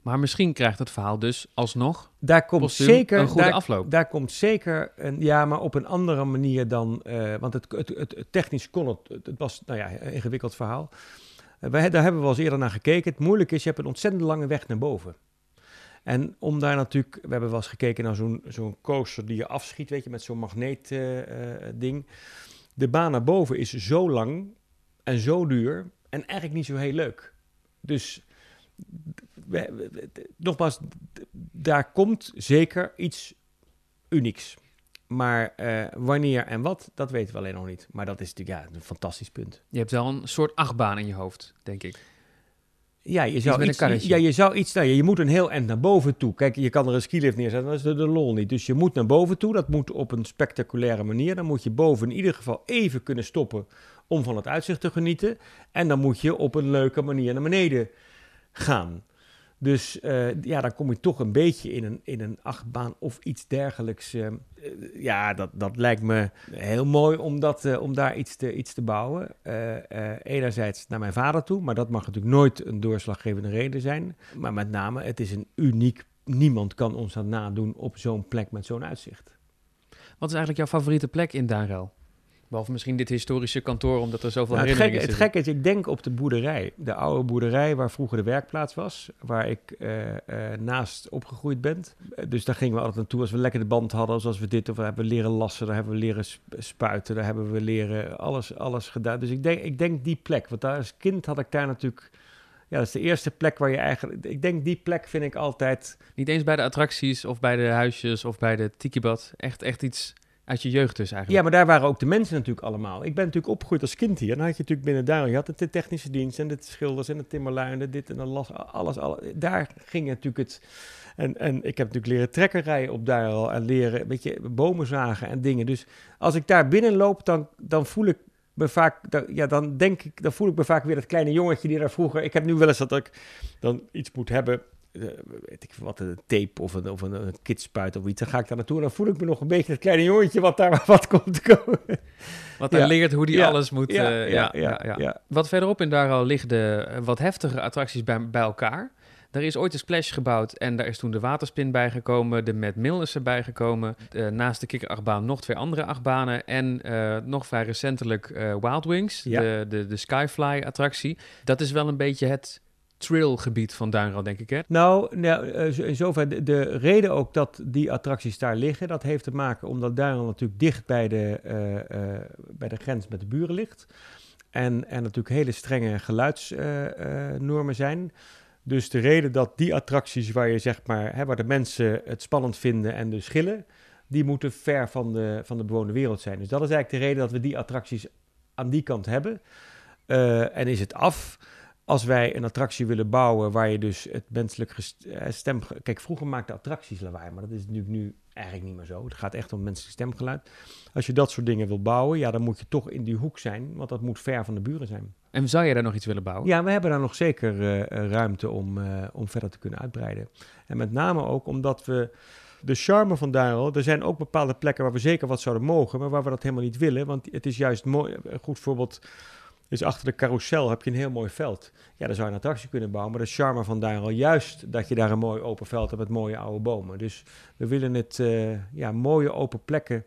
Maar misschien krijgt het verhaal dus alsnog daar komt zeker, een goede daar, afloop. Daar komt zeker een, ja, maar op een andere manier dan, uh, want het, het, het, technisch kon het, het was, nou ja, een ingewikkeld verhaal. Uh, wij, daar hebben we al eens eerder naar gekeken. Het moeilijke is, je hebt een ontzettend lange weg naar boven. En om daar natuurlijk, we hebben wel eens gekeken naar zo'n zo'n coaster die je afschiet, weet je, met zo'n magneet uh, ding. De baan naar boven is zo lang en zo duur en eigenlijk niet zo heel leuk. Dus nogmaals, daar komt zeker iets unieks. Maar uh, wanneer en wat, dat weten we alleen nog niet. Maar dat is natuurlijk ja, een fantastisch punt. Je hebt wel een soort achtbaan in je hoofd, denk ik. Ja, je zou iets, iets ja, je zou iets, nou, je moet een heel eind naar boven toe. Kijk, je kan er een skilift neerzetten, dat is de, de lol niet. Dus je moet naar boven toe, dat moet op een spectaculaire manier. Dan moet je boven in ieder geval even kunnen stoppen om van het uitzicht te genieten. En dan moet je op een leuke manier naar beneden gaan. Dus uh, ja, dan kom je toch een beetje in een, in een achtbaan of iets dergelijks. Uh, ja, dat, dat lijkt me heel mooi om, dat, om daar iets te, iets te bouwen. enerzijds naar mijn vader toe, maar dat mag natuurlijk nooit een doorslaggevende reden zijn. Maar met name, het is een uniek, niemand kan ons dat nadoen op zo'n plek met zo'n uitzicht. Wat is eigenlijk jouw favoriete plek in Darel? Behalve misschien dit historische kantoor, omdat er zoveel Nou, het, herinneringen gekke, het gekke is, ik denk op de boerderij. De oude boerderij waar vroeger de werkplaats was. Waar ik eh, eh, naast opgegroeid ben. Eh, Dus daar gingen we altijd naartoe als we lekker de band hadden. Zoals we dit, of we hebben leren lassen. Daar hebben we leren sp- spuiten. Daar hebben we leren alles, alles gedaan. Dus ik denk, ik denk die plek. Want daar als kind had ik daar natuurlijk... Ja, dat is de eerste plek waar je eigenlijk... Ik denk die plek vind ik altijd... Niet eens bij de attracties of bij de huisjes of bij de tikibad. Echt, echt iets uit je jeugd dus Ja, eigenlijk. maar daar waren ook de mensen natuurlijk allemaal. Ik ben natuurlijk opgegroeid als kind hier. Dan had je natuurlijk binnen daar... Je had de technische dienst en de schilders en de timmerlui en de dit en las. Alles. Daar ging natuurlijk het... En, en ik heb natuurlijk leren trekkerrijden op daar al. En leren, een beetje bomen zagen en dingen. Dus als ik daar binnenloop, dan, dan voel ik me vaak... Dan, ja, dan denk ik... Dan voel ik me vaak weer dat kleine jongetje die daar vroeger... Ik heb nu wel eens dat ik dan iets moet hebben... eh, weet ik wat, een tape of een, of een, een kidspuit of iets. Dan ga ik daar naartoe en dan voel ik me nog een beetje dat kleine jongetje wat daar <laughs> wat komt te komen. Wat hij Ja. leert hoe die Ja. alles moet... ja, eh, ja, ja, ja, ja. Wat verderop in Daral liggen de eh, wat heftige attracties bij, bij elkaar. Er is ooit een splash gebouwd en daar is toen de waterspin bijgekomen. De Mad Mill is erbij gekomen. Naast de kikkerachtbaan nog twee andere achtbanen. En nog vrij recentelijk Wild Wings, Ja. de, de, de Skyfly-attractie. Dat is wel een beetje het trailgebied van Duinral, denk ik, hè? Nou, nou eh, in zover de, de reden ook dat die attracties daar liggen, dat heeft te maken omdat Duinrel natuurlijk dicht bij de, eh, eh, bij de grens met de buren ligt. En er natuurlijk hele strenge geluidsnormen zijn. Dus de reden dat die attracties waar je zeg maar, hè, waar de mensen het spannend vinden en dus schillen, die moeten ver van de, van de bewoonde wereld zijn. Dus dat is eigenlijk de reden dat we die attracties aan die kant hebben. En is het af als wij een attractie willen bouwen waar je dus het menselijk eh, stem... Kijk, vroeger maakten attracties lawaai, maar dat is natuurlijk nu eigenlijk niet meer zo. Het gaat echt om menselijk stemgeluid. Als je dat soort dingen wil bouwen, ja, dan moet je toch in die hoek zijn, want dat moet ver van de buren zijn. En zou je daar nog iets willen bouwen? Ja, we hebben daar nog zeker eh, ruimte om, eh, om verder te kunnen uitbreiden. En met name ook omdat we de charme van Duinrel, er zijn ook bepaalde plekken waar we zeker wat zouden mogen, maar waar we dat helemaal niet willen. Want het is juist mooi. Een goed voorbeeld is achter de carousel heb je een heel mooi veld. Ja, daar zou je een attractie kunnen bouwen, maar de charme van Duinrel juist dat je daar een mooi open veld hebt met mooie oude bomen. Dus we willen het, eh, ja, mooie open plekken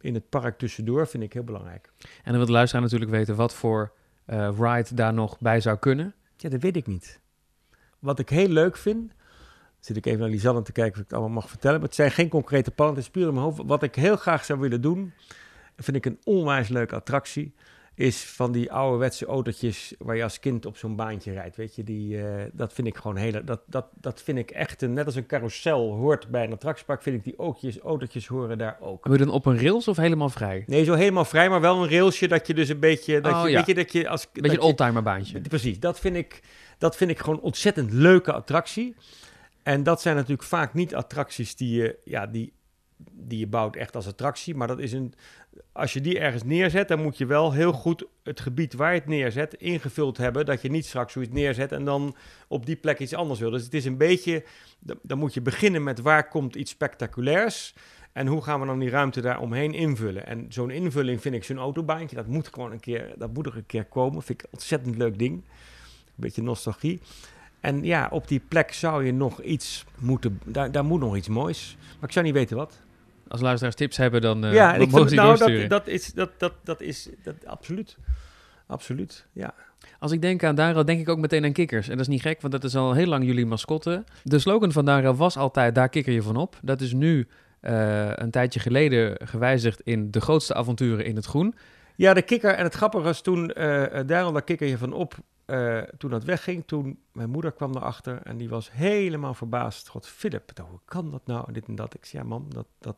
in het park tussendoor vind ik heel belangrijk. En dan wil de luisteraar natuurlijk weten wat voor eh, ride daar nog bij zou kunnen. Ja, dat weet ik niet. Wat ik heel leuk vind, zit ik even naar Lisanne te kijken of ik het allemaal mag vertellen. Maar het zijn geen concrete plannen, het is puur in mijn hoofd. Wat ik heel graag zou willen doen, vind ik een onwijs leuke attractie, is van die ouderwetse autootjes waar je als kind op zo'n baantje rijdt. Weet je, die, eh, dat vind ik gewoon hele, dat, dat, dat vind ik echt, een, net als een carousel hoort bij een attractiepark, vind ik die autootjes, autootjes horen daar ook. Wil je dan op een rails of helemaal vrij? Nee, zo helemaal vrij, maar wel een railsje dat je dus een beetje, dat Oh, je, ja. weet je, dat je als... Beetje dat een oldtimer baantje. Precies, dat vind, ik, dat vind ik gewoon een ontzettend leuke attractie. En dat zijn natuurlijk vaak niet attracties die je, ja, die, die je bouwt echt als attractie. Maar dat is een, als je die ergens neerzet, dan moet je wel heel goed het gebied waar je het neerzet ingevuld hebben. Dat je niet straks zoiets neerzet en dan op die plek iets anders wil. Dus het is een beetje, dan- moet je beginnen met waar komt iets spectaculairs. En hoe gaan we dan die ruimte daar omheen invullen? En zo'n invulling vind ik zo'n autobaantje. Dat moet gewoon een keer, dat moet er een keer komen. Vind ik een ontzettend leuk ding. Een beetje nostalgie. En ja, op die plek zou je nog iets moeten. Daar, daar moet nog iets moois. Maar ik zou niet weten wat. Als luisteraars tips hebben, dan eh ja, ik mogen ze nou, dat, dat is. Dat, dat, dat is dat, absoluut. Absoluut. Ja. Als ik denk aan Dara, denk ik ook meteen aan kikkers. En dat is niet gek, want dat is al heel lang jullie mascotte. De slogan van Dara was altijd, daar kikker je van op. Dat is nu eh, een tijdje geleden gewijzigd in de grootste avonturen in het groen. Ja, de kikker. En het grappige was toen, eh eh, daarom daar kikker je van op, eh, toen dat wegging. Toen mijn moeder kwam erachter en die was helemaal verbaasd. God, Philip, hoe kan dat nou? Dit en dat. Ik zei, ja mam, dat, dat,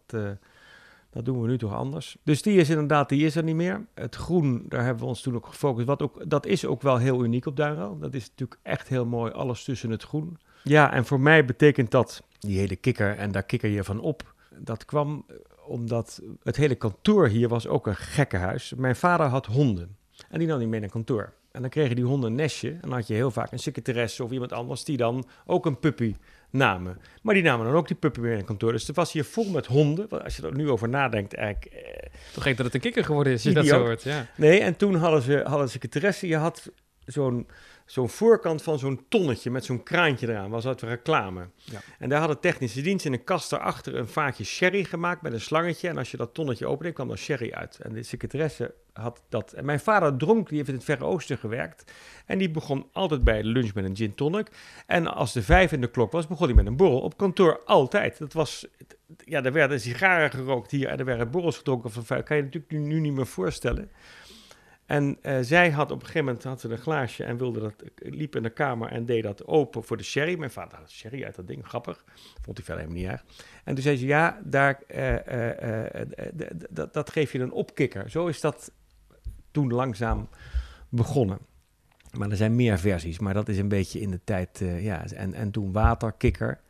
dat doen we nu toch anders. Dus die is inderdaad, die is er niet meer. Het groen, daar hebben we ons toen ook gefocust. Wat ook, dat is ook wel heel uniek op Duinrel. Dat is natuurlijk echt heel mooi, alles tussen het groen. Ja, en voor mij betekent dat, die hele kikker, en daar kikker je van op. Dat kwam omdat het hele kantoor hier was ook een gekkenhuis. Mijn vader had honden en die nam die mee naar kantoor. En dan kregen die honden een nestje en dan had je heel vaak een secretaresse of iemand anders die dan ook een puppy namen. Maar die namen dan ook die puppy mee naar kantoor. Dus het was hier vol met honden. Want Als je er nu over nadenkt, eigenlijk... eh, Toch dat het een kikker geworden is, als je dat zo hoort. Ja. Nee, en toen hadden ze, hadden ze secretaresse. Je had zo'n zo'n voorkant van zo'n tonnetje met zo'n kraantje eraan. Was uit reclame. Ja. En daar hadden technische dienst in een kast daarachter een vaatje sherry gemaakt met een slangetje. En als je dat tonnetje opende, kwam er sherry uit. En de secretaresse had dat. En mijn vader dronk, die heeft in het Verre Oosten gewerkt. En die begon altijd bij de lunch met een gin tonic. En als de vijf in de klok was, begon hij met een borrel. Op kantoor altijd. Dat was, ja, er werden sigaren gerookt hier en er werden borrels gedronken van. Kan je natuurlijk nu, nu niet meer voorstellen. En uh, zij had op een gegeven moment had ze een glaasje en wilde dat, liep in de kamer en deed dat open voor de sherry. Mijn vader had sherry uit dat ding, grappig. Vond hij verder helemaal niet erg. En toen zei ze, ja, daar, uh, dat geef je een opkikker. Zo is dat toen langzaam begonnen. Maar er zijn meer versies, maar dat is een beetje in de tijd, ja. En, en toen waterkikker.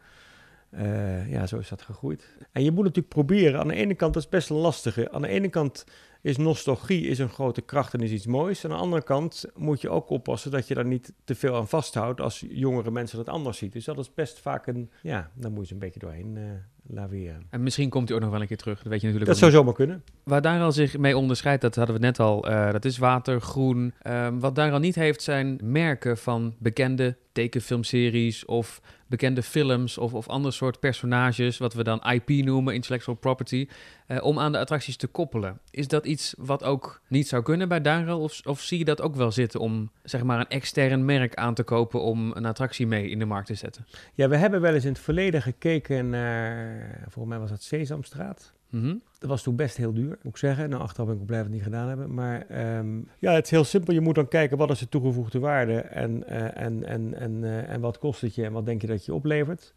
Ja, zo is dat gegroeid. En je moet natuurlijk proberen, aan de ene kant, dat is best een lastige. Aan de ene kant is nostalgie is een grote kracht en is iets moois. Aan de andere kant moet je ook oppassen dat je daar niet te veel aan vasthoudt als jongere mensen dat anders zien. Dus dat is best vaak een, ja, dan moet je een beetje doorheen uh, laveren. En misschien komt hij ook nog wel een keer terug, dat weet je natuurlijk Dat zou zomaar kunnen. Waar Daryl zich mee onderscheidt, dat hadden we net al, uh, dat is water, groen. Um, wat Daryl niet heeft zijn merken van bekende tekenfilmseries of bekende films of, of ander soort personages, wat we dan IP noemen, intellectual property, uh, om aan de attracties te koppelen. Is dat iets wat ook niet zou kunnen bij Daryl of, of zie je dat ook wel zitten om zeg maar een extern merk aan te kopen om een attractie mee in de markt te zetten? Ja, we hebben wel eens in het verleden gekeken naar, volgens mij was het Sesamstraat. Mm -hmm. Dat was toen best heel duur, moet ik zeggen. Nou, achteraf ben ik blij dat we het niet gedaan hebben. Maar um, ja, het is heel simpel. Je moet dan kijken wat is de toegevoegde waarde en, uh, en, en, en, uh, en wat kost het je en wat denk je dat je oplevert.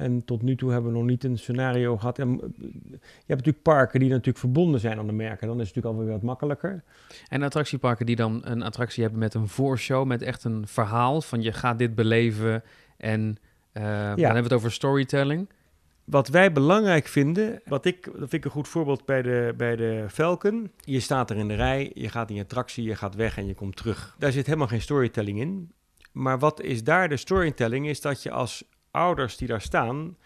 En tot nu toe hebben we nog niet een scenario gehad. En, je hebt natuurlijk parken die natuurlijk verbonden zijn aan de merken. Dan is het natuurlijk alweer wat makkelijker. En attractieparken die dan een attractie hebben met een voorshow, met echt een verhaal van je gaat dit beleven. En uh, ja. dan hebben we het over storytelling. Wat wij belangrijk vinden, wat ik, dat vind ik een goed voorbeeld bij de, bij de Falcon. Je staat er in de rij, je gaat in je attractie, je gaat weg en je komt terug. Daar zit helemaal geen storytelling in. Maar wat is daar de storytelling? Is dat je als ouders die daar staan,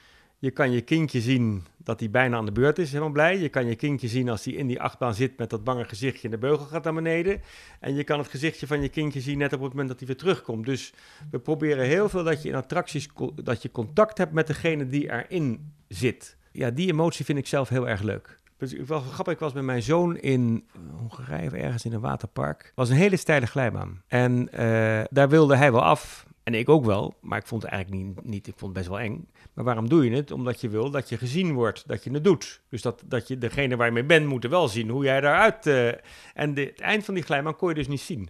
je kan je kindje zien dat hij bijna aan de beurt is, helemaal blij. Je kan je kindje zien als hij in die achtbaan zit met dat bange gezichtje en de beugel gaat naar beneden. En je kan het gezichtje van je kindje zien net op het moment dat hij weer terugkomt. Dus we proberen heel veel dat je in attracties dat je contact hebt met degene die erin zit. Ja, die emotie vind ik zelf heel erg leuk. Dus wel grappig, ik was met mijn zoon in Hongarije of ergens in een waterpark. Was een hele steile glijbaan. En uh, daar wilde hij wel af. En ik ook wel, maar ik vond het eigenlijk niet, niet, ik vond het best wel eng. Maar waarom doe je het? Omdat je wil dat je gezien wordt, dat je het doet. Dus dat, dat je degene waar je mee bent, moet wel zien hoe jij daaruit... Uh, en de, het eind van die glijbaan kon je dus niet zien.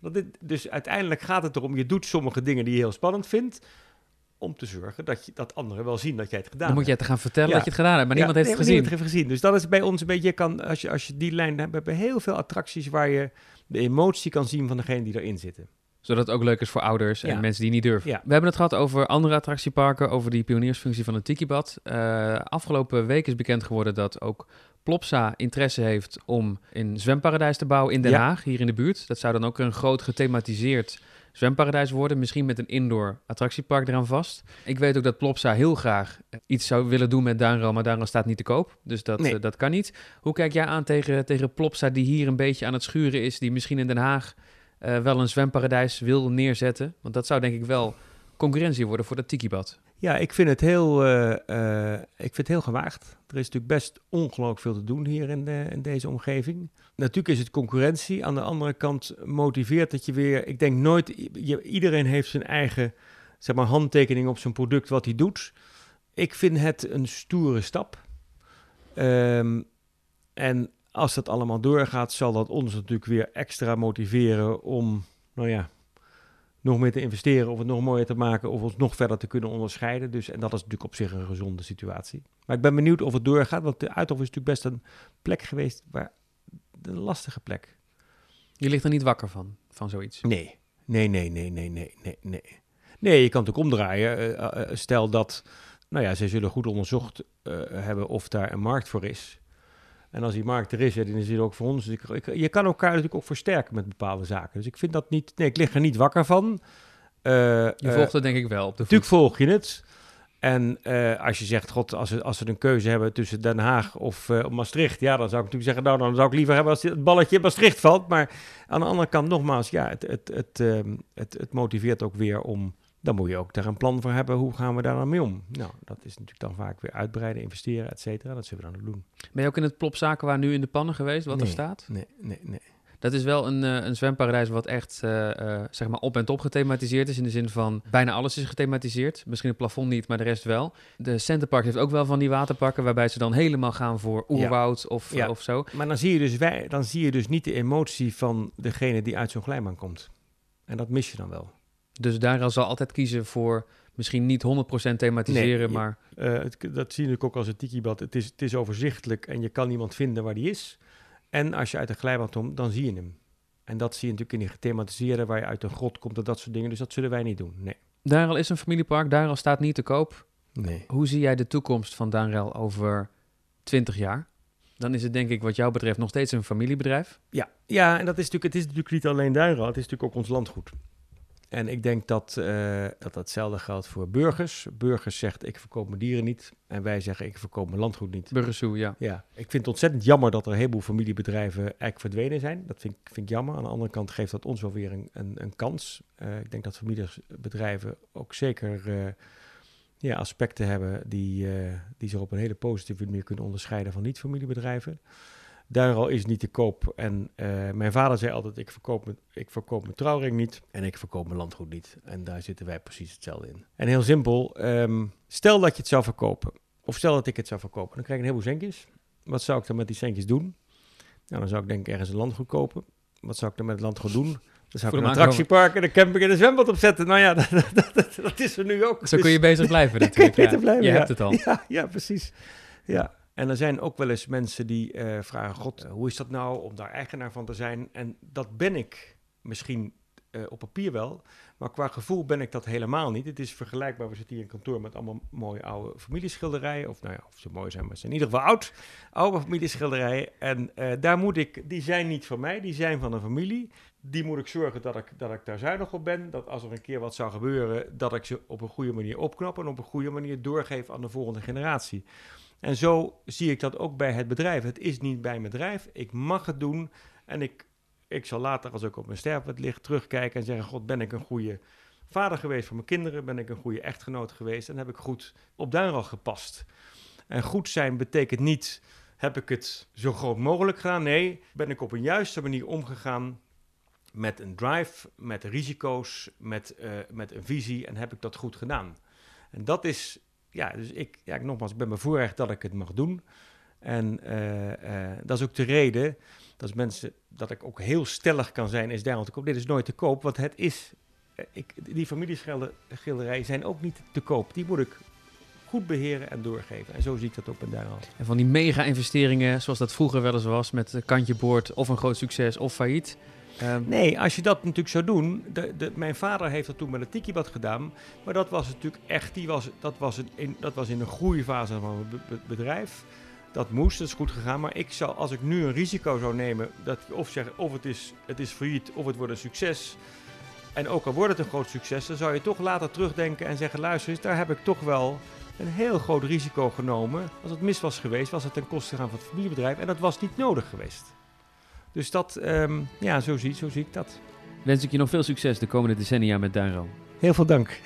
Dat dit, dus uiteindelijk gaat het erom, je doet sommige dingen die je heel spannend vindt... om te zorgen dat, je, dat anderen wel zien dat jij het gedaan hebt. Dan moet je het te gaan vertellen ja. dat je het gedaan hebt, maar ja, niemand heeft nee, het gezien. Niemand heeft gezien. Dus dat is bij ons een beetje, je kan, als, je, als je die lijn hebt, hebben we heel veel attracties... waar je de emotie kan zien van degene die erin zitten zodat het ook leuk is voor ouders en Ja. mensen die niet durven. Ja. We hebben het gehad over andere attractieparken, over die pioniersfunctie van het Tikibad. Uh, afgelopen week is bekend geworden dat ook Plopsa interesse heeft om een zwemparadijs te bouwen in Den. Haag, hier in de buurt. Dat zou dan ook een groot gethematiseerd zwemparadijs worden, misschien met een indoor attractiepark eraan vast. Ik weet ook dat Plopsa heel graag iets zou willen doen met Duinro, maar Duinro staat niet te koop, dus dat, Nee. eh, dat kan niet. Hoe kijk jij aan tegen, tegen Plopsa, die hier een beetje aan het schuren is, die misschien in Den Haag eh, wel een zwemparadijs wil neerzetten? Want dat zou denk ik wel concurrentie worden voor dat tikibad. Ja, ik vind het heel, eh, eh, ik vind het heel gewaagd. Er is natuurlijk best ongelooflijk veel te doen hier in, in deze omgeving. Natuurlijk is het concurrentie. Aan de andere kant motiveert het je weer. Ik denk nooit, iedereen heeft zijn eigen zeg maar, handtekening op zijn product wat hij doet. Ik vind het een stoere stap. Ehm, en als dat allemaal doorgaat, zal dat ons natuurlijk weer extra motiveren om, nou ja, nog meer te investeren of het nog mooier te maken of ons nog verder te kunnen onderscheiden. Dus, en dat is natuurlijk op zich een gezonde situatie. Maar ik ben benieuwd of het doorgaat, want de Uithof is natuurlijk best een plek geweest waar een lastige plek. Je ligt er niet wakker van, van zoiets. Nee, nee, nee, nee, nee, nee, nee, nee. Nee, je kan het ook omdraaien. Eh, eh, eh, stel dat, nou ja, ze zullen goed onderzocht hebben of daar een markt voor is. En als die markt er is, ja, dan is die er ook voor ons. Dus ik, ik- je kan elkaar natuurlijk ook versterken met bepaalde zaken. Dus ik vind dat niet... Nee, ik lig er niet wakker van. Eh, Je eh, volgt het denk ik wel op de. Natuurlijk volg je het. En eh, als je zegt, god, als ze, als ze een keuze hebben tussen Den Haag of uh, Maastricht, ja, dan zou ik natuurlijk zeggen, nou, dan zou ik liever hebben als het balletje in Maastricht valt. Maar aan de andere kant, nogmaals, ja, het, het, het, het, het motiveert ook weer om, dan moet je ook daar een plan voor hebben, hoe gaan we daar dan mee om? Nou, dat is natuurlijk dan vaak weer uitbreiden, investeren, et cetera. Dat zullen we dan ook doen. Ben je ook in het plopzaken waar nu in de pannen geweest, wat nee, er staat? Nee, nee, nee. Dat is wel een, uh, een zwemparadijs wat echt uh, uh, zeg maar op en top gethematiseerd is. In de zin van bijna alles is gethematiseerd. Misschien het plafond niet, maar de rest wel. De Centerpark heeft ook wel van die waterparken waarbij ze dan helemaal gaan voor oerwoud ja. Of, ja. of zo. Maar dan zie, je dus wij, dan zie je dus niet de emotie van degene die uit zo'n glijbaan komt. En dat mis je dan wel. Dus daar zal altijd kiezen voor misschien niet 100% thematiseren, nee, maar... het, dat zie je ook als het tikibad. Het is, het is overzichtelijk en je kan niemand vinden waar die is. En als je uit een glijbaan komt, dan zie je hem. En dat zie je natuurlijk in die gethematiseerde, waar je uit een grot komt en dat soort dingen. Dus dat zullen wij niet doen, nee. Darel is een familiepark, Darel staat niet te koop. Nee. Hoe zie jij de toekomst van Darel over 20 jaar? Dan is het denk ik wat jou betreft nog steeds een familiebedrijf. Ja, ja en dat is natuurlijk, het is natuurlijk niet alleen Darel, het is natuurlijk ook ons landgoed. En ik denk dat, uh, dat hetzelfde geldt voor burgers. Burgers zegt ik verkoop mijn dieren niet. En wij zeggen ik verkoop mijn landgoed niet. Burgersoe, ja. Ja, ik vind het ontzettend jammer dat er een heleboel familiebedrijven eigenlijk verdwenen zijn. Dat vind, ik, vind ik jammer. Aan de andere kant geeft dat ons wel weer een, een, een kans. Uh, ik denk dat familiebedrijven ook zeker uh, ja, aspecten hebben die, die zich op een hele positieve manier kunnen onderscheiden van niet-familiebedrijven. Daaral is niet te koop. En uh, mijn vader zei altijd: ik verkoop, mijn, ik verkoop mijn trouwring niet en ik verkoop mijn landgoed niet. En daar zitten wij precies hetzelfde in. En heel simpel: um, stel dat je het zou verkopen, of stel dat ik het zou verkopen, dan krijg ik een heleboel centjes. Wat zou ik dan met die centjes doen? Nou, dan zou ik denk ik ergens een landgoed kopen. Wat zou ik dan met het landgoed doen? Dan zou ik een attractiepark en een camping en een zwembad opzetten. Nou ja, <laughs> dat, dat, dat, dat is er nu ook. Zo kun je bezig blijven <laughs> natuurlijk. Ja, kun je blijven, je ja. hebt het al. <laughs> Ja, ja precies. Ja. En er zijn ook wel eens mensen die uh, vragen: God, uh, hoe is dat nou om daar eigenaar van te zijn? En dat ben ik misschien uh, op papier wel, maar qua gevoel ben ik dat helemaal niet. Het is vergelijkbaar. We zitten hier in kantoor met allemaal mooie oude familieschilderijen. Of nou ja, of ze mooi zijn, maar ze zijn in ieder geval oud. Oude familieschilderijen. En daar moet ik, die zijn niet van mij, die zijn van een familie. Die moet ik zorgen dat ik, dat ik daar zuinig op ben. Dat als er een keer wat zou gebeuren, dat ik ze op een goede manier opknap en op een goede manier doorgeef aan de volgende generatie. En zo zie ik dat ook bij het bedrijf. Het is niet bij mijn bedrijf. Ik mag het doen. En ik, ik zal later, als ik op mijn sterfbed lig, terugkijken en zeggen: God, ben ik een goede vader geweest voor mijn kinderen? Ben ik een goede echtgenoot geweest? En heb ik goed op Duinral gepast? En goed zijn betekent niet: heb ik het zo groot mogelijk gedaan? Nee, ben ik op een juiste manier omgegaan met een drive, met risico's, met, uh, met een visie en heb ik dat goed gedaan? En dat is ja, dus ik, ja, nogmaals, ik ben bevoorrecht dat ik het mag doen. En uh, uh, dat is ook de reden dat mensen, dat ik ook heel stellig kan zijn, is daarom te koop. Dit is nooit te koop, want het is, uh, ik, die familieschilderijen zijn ook niet te koop. Die moet ik goed beheren en doorgeven. En zo zie ik dat ook bij Duinland. En van die mega-investeringen, zoals dat vroeger wel eens was, met kantje boord of een groot succes of failliet. Um, nee, als je dat natuurlijk zou doen. De, mijn vader heeft dat toen met een tikibad gedaan. Maar dat was natuurlijk echt. Die was, dat, was een, in, dat was in een groeifase van het bedrijf. Dat moest, dat is goed gegaan. Maar ik zou, als ik nu een risico zou nemen. Dat, of zeggen, of het is, het is failliet of het wordt een succes. En ook al wordt het een groot succes, dan zou je toch later terugdenken en zeggen: luister eens, daar heb ik toch wel een heel groot risico genomen. Als het mis was geweest, was het ten koste gegaan van het familiebedrijf. En dat was niet nodig geweest. Dus dat, um, ja, zo zie, zo zie ik dat. Wens ik je nog veel succes de komende decennia met Duinro. Heel veel dank.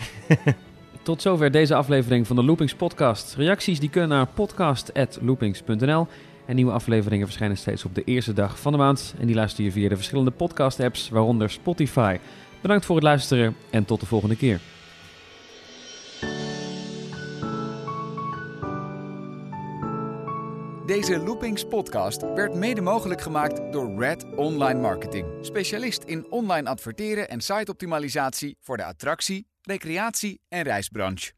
<laughs> Tot zover deze aflevering van de Loopings podcast. Reacties die kunnen naar podcast.loopings.nl. En nieuwe afleveringen verschijnen steeds op de eerste dag van de maand. En die luister je via de verschillende podcast apps, waaronder Spotify. Bedankt voor het luisteren en tot de volgende keer. Deze Loopings podcast werd mede mogelijk gemaakt door Red Online Marketing. Specialist in online adverteren en siteoptimalisatie voor de attractie, recreatie en reisbranche.